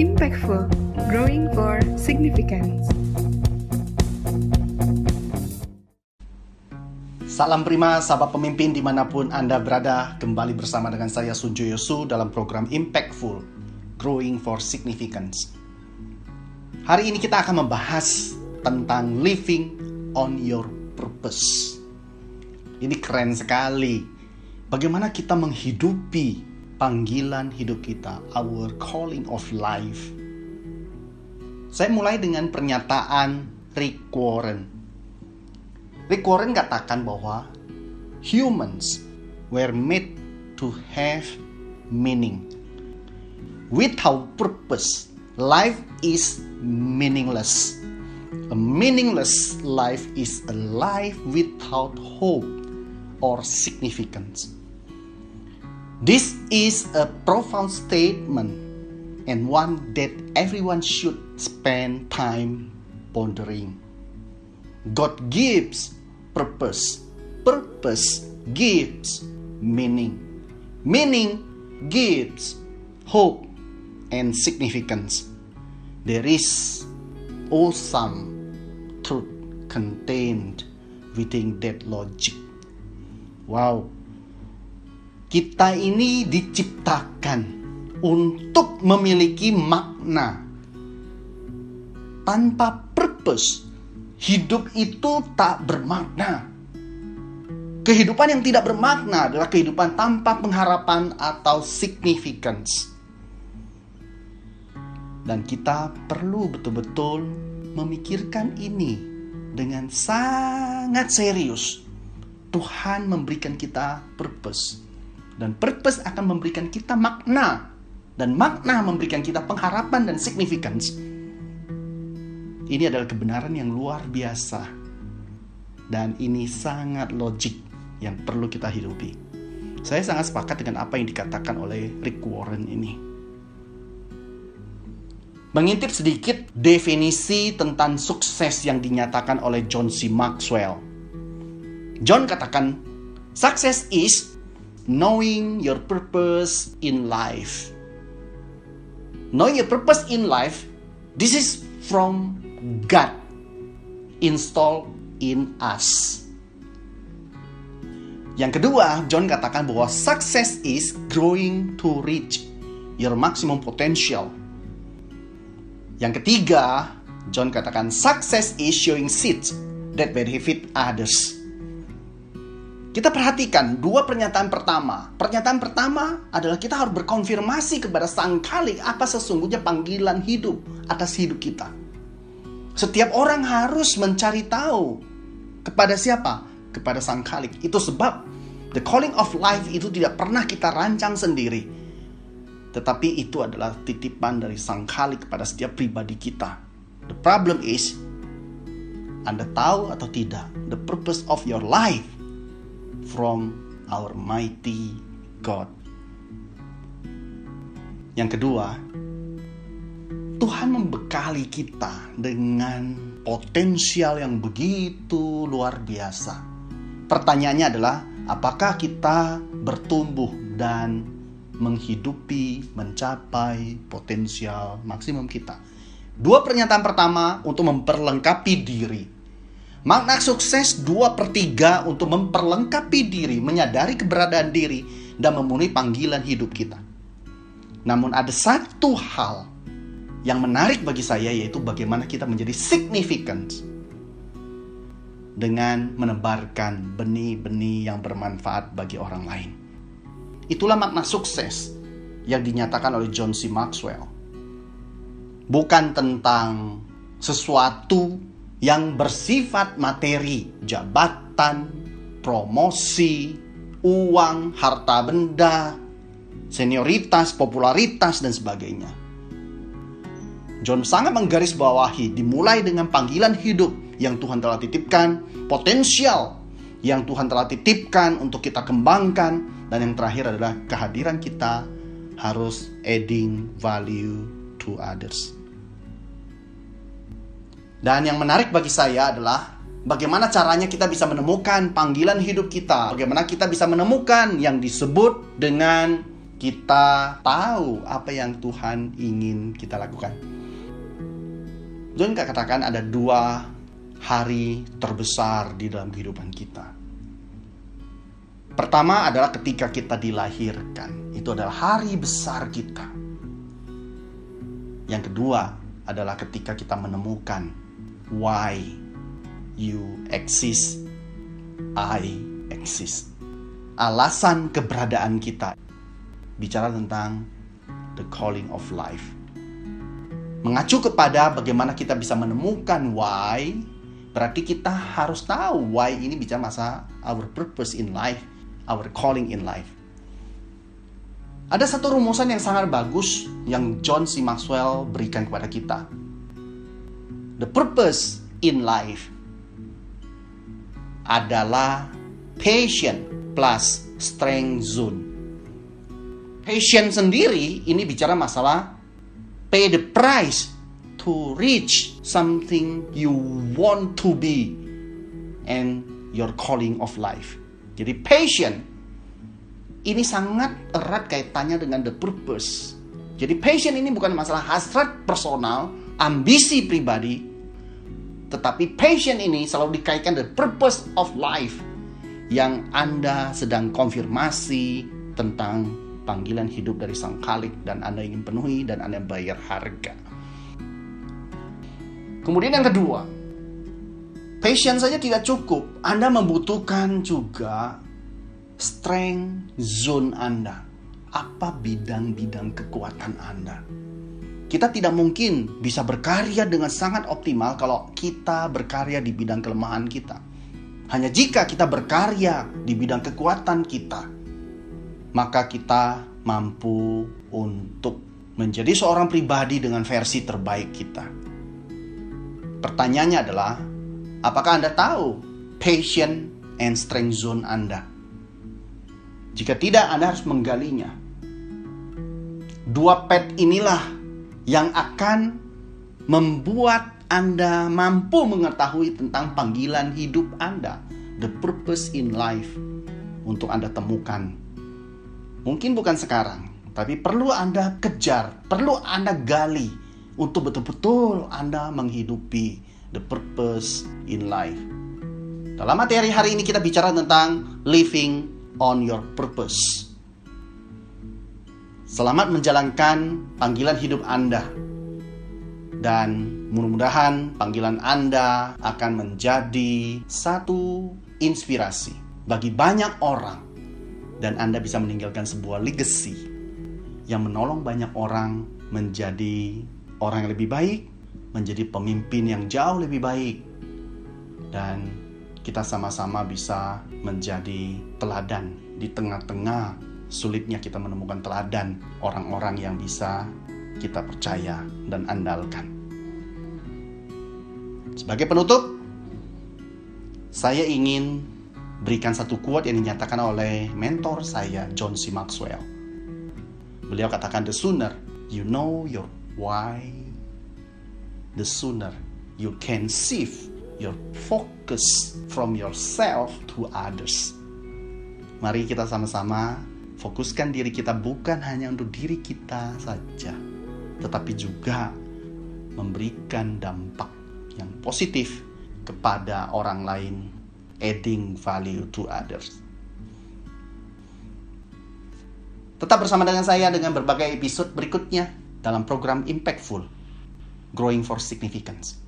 Impactful, growing for significance. Salam prima sahabat pemimpin di mana pun Anda berada Kembali bersama dengan saya Sunjo Yosu dalam program Impactful Growing for Significance. Hari ini kita akan membahas tentang living on your purpose. Ini keren sekali. Bagaimana kita menghidupi panggilan hidup kita Our calling of life Saya mulai dengan pernyataan Rick Warren Rick Warren katakan bahwa humans were made to have meaning. Without purpose, life is meaningless. A meaningless life is a life without hope or significance. This is a profound statement and one that everyone should spend time pondering. God gives purpose. Purpose gives meaning. Meaning gives hope and significance. There is awesome truth contained within that logic. Wow. Kita ini diciptakan untuk memiliki makna. Tanpa purpose, hidup itu tak bermakna. Kehidupan yang tidak bermakna adalah kehidupan tanpa pengharapan atau significance. Dan kita perlu betul-betul memikirkan ini dengan sangat serius. Tuhan memberikan kita purpose. Dan purpose akan memberikan kita makna. Dan makna memberikan kita pengharapan dan significance ini adalah kebenaran yang luar biasa. Dan ini sangat logik yang perlu kita hidupi. Saya sangat sepakat dengan apa yang dikatakan oleh Rick Warren ini. Mengintip sedikit definisi tentang sukses yang dinyatakan oleh John C. Maxwell. John katakan, success is knowing your purpose in life. Knowing your purpose in life, this is from God install in us. Yang kedua, John katakan bahwa success is growing to reach your maximum potential. Yang ketiga, John katakan success is showing seeds that benefit others. Kita perhatikan dua pernyataan pertama. Pernyataan pertama adalah kita harus berkonfirmasi kepada Sang Kalik apa sesungguhnya panggilan hidup atas hidup kita. Setiap orang harus mencari tahu kepada siapa? Kepada Sang Khalik. Itu sebab the calling of life itu tidak pernah kita rancang sendiri. Tetapi itu adalah titipan dari Sang Khalik kepada setiap pribadi kita. The problem is Anda tahu atau tidak the purpose of your life from our mighty God. Yang kedua, Tuhan membekali kita dengan potensial yang begitu luar biasa. Pertanyaannya adalah, apakah kita bertumbuh dan menghidupi, mencapai potensial maksimum kita? Dua pernyataan pertama untuk memperlengkapi diri. Makna sukses dua per tiga untuk memperlengkapi diri, menyadari keberadaan diri, dan memenuhi panggilan hidup kita. Namun ada satu hal yang menarik bagi saya yaitu bagaimana kita menjadi significant dengan menebarkan benih-benih yang bermanfaat bagi orang lain. Itulah makna sukses yang dinyatakan oleh John C. Maxwell. Bukan tentang sesuatu yang bersifat materi, jabatan, promosi, uang, harta benda, senioritas, popularitas, dan sebagainya John sangat menggarisbawahi dimulai dengan panggilan hidup yang Tuhan telah titipkan, potensial yang Tuhan telah titipkan untuk kita kembangkan, dan yang terakhir adalah kehadiran kita harus adding value to others. Dan yang menarik bagi saya adalah bagaimana caranya kita bisa menemukan panggilan hidup kita, bagaimana kita bisa menemukan yang disebut dengan kita tahu apa yang Tuhan ingin kita lakukan. John katakan ada dua hari terbesar di dalam kehidupan kita. Pertama adalah ketika kita dilahirkan. Itu adalah hari besar kita. Yang kedua adalah ketika kita menemukan why you exist, I exist. Alasan keberadaan kita. Bicara tentang the calling of life mengacu kepada bagaimana kita bisa menemukan why, berarti kita harus tahu why ini bicara masa our purpose in life, our calling in life. Ada satu rumusan yang sangat bagus yang John C. Maxwell berikan kepada kita. The purpose in life adalah patient plus strength zone. Patient sendiri ini bicara masalah pay the price to reach something you want to be and your calling of life. Jadi patient ini sangat erat kaitannya dengan the purpose. Jadi passion ini bukan masalah hasrat personal, ambisi pribadi, tetapi passion ini selalu dikaitkan the purpose of life yang Anda sedang konfirmasi tentang panggilan hidup dari Sang Khalik dan Anda ingin penuhi dan Anda bayar harga. Kemudian yang kedua, passion saja tidak cukup. Anda membutuhkan juga strength zone Anda. Apa bidang-bidang kekuatan Anda? Kita tidak mungkin bisa berkarya dengan sangat optimal kalau kita berkarya di bidang kelemahan kita. Hanya jika kita berkarya di bidang kekuatan kita, maka kita mampu untuk menjadi seorang pribadi dengan versi terbaik kita. Pertanyaannya adalah, apakah Anda tahu passion and strength zone Anda? Jika tidak, Anda harus menggalinya. Dua pet inilah yang akan membuat Anda mampu mengetahui tentang panggilan hidup Anda, the purpose in life, untuk Anda temukan Mungkin bukan sekarang, tapi perlu Anda kejar, perlu Anda gali untuk betul-betul Anda menghidupi the purpose in life. Dalam materi hari ini kita bicara tentang living on your purpose. Selamat menjalankan panggilan hidup Anda. Dan mudah-mudahan panggilan Anda akan menjadi satu inspirasi bagi banyak orang dan Anda bisa meninggalkan sebuah legacy yang menolong banyak orang menjadi orang yang lebih baik, menjadi pemimpin yang jauh lebih baik, dan kita sama-sama bisa menjadi teladan di tengah-tengah sulitnya kita menemukan teladan orang-orang yang bisa kita percaya dan andalkan. Sebagai penutup, saya ingin berikan satu quote yang dinyatakan oleh mentor saya John C. Maxwell. Beliau katakan the sooner you know your why, the sooner you can shift your focus from yourself to others. Mari kita sama-sama fokuskan diri kita bukan hanya untuk diri kita saja, tetapi juga memberikan dampak yang positif kepada orang lain adding value to others. Tetap bersama dengan saya dengan berbagai episode berikutnya dalam program Impactful, Growing for Significance.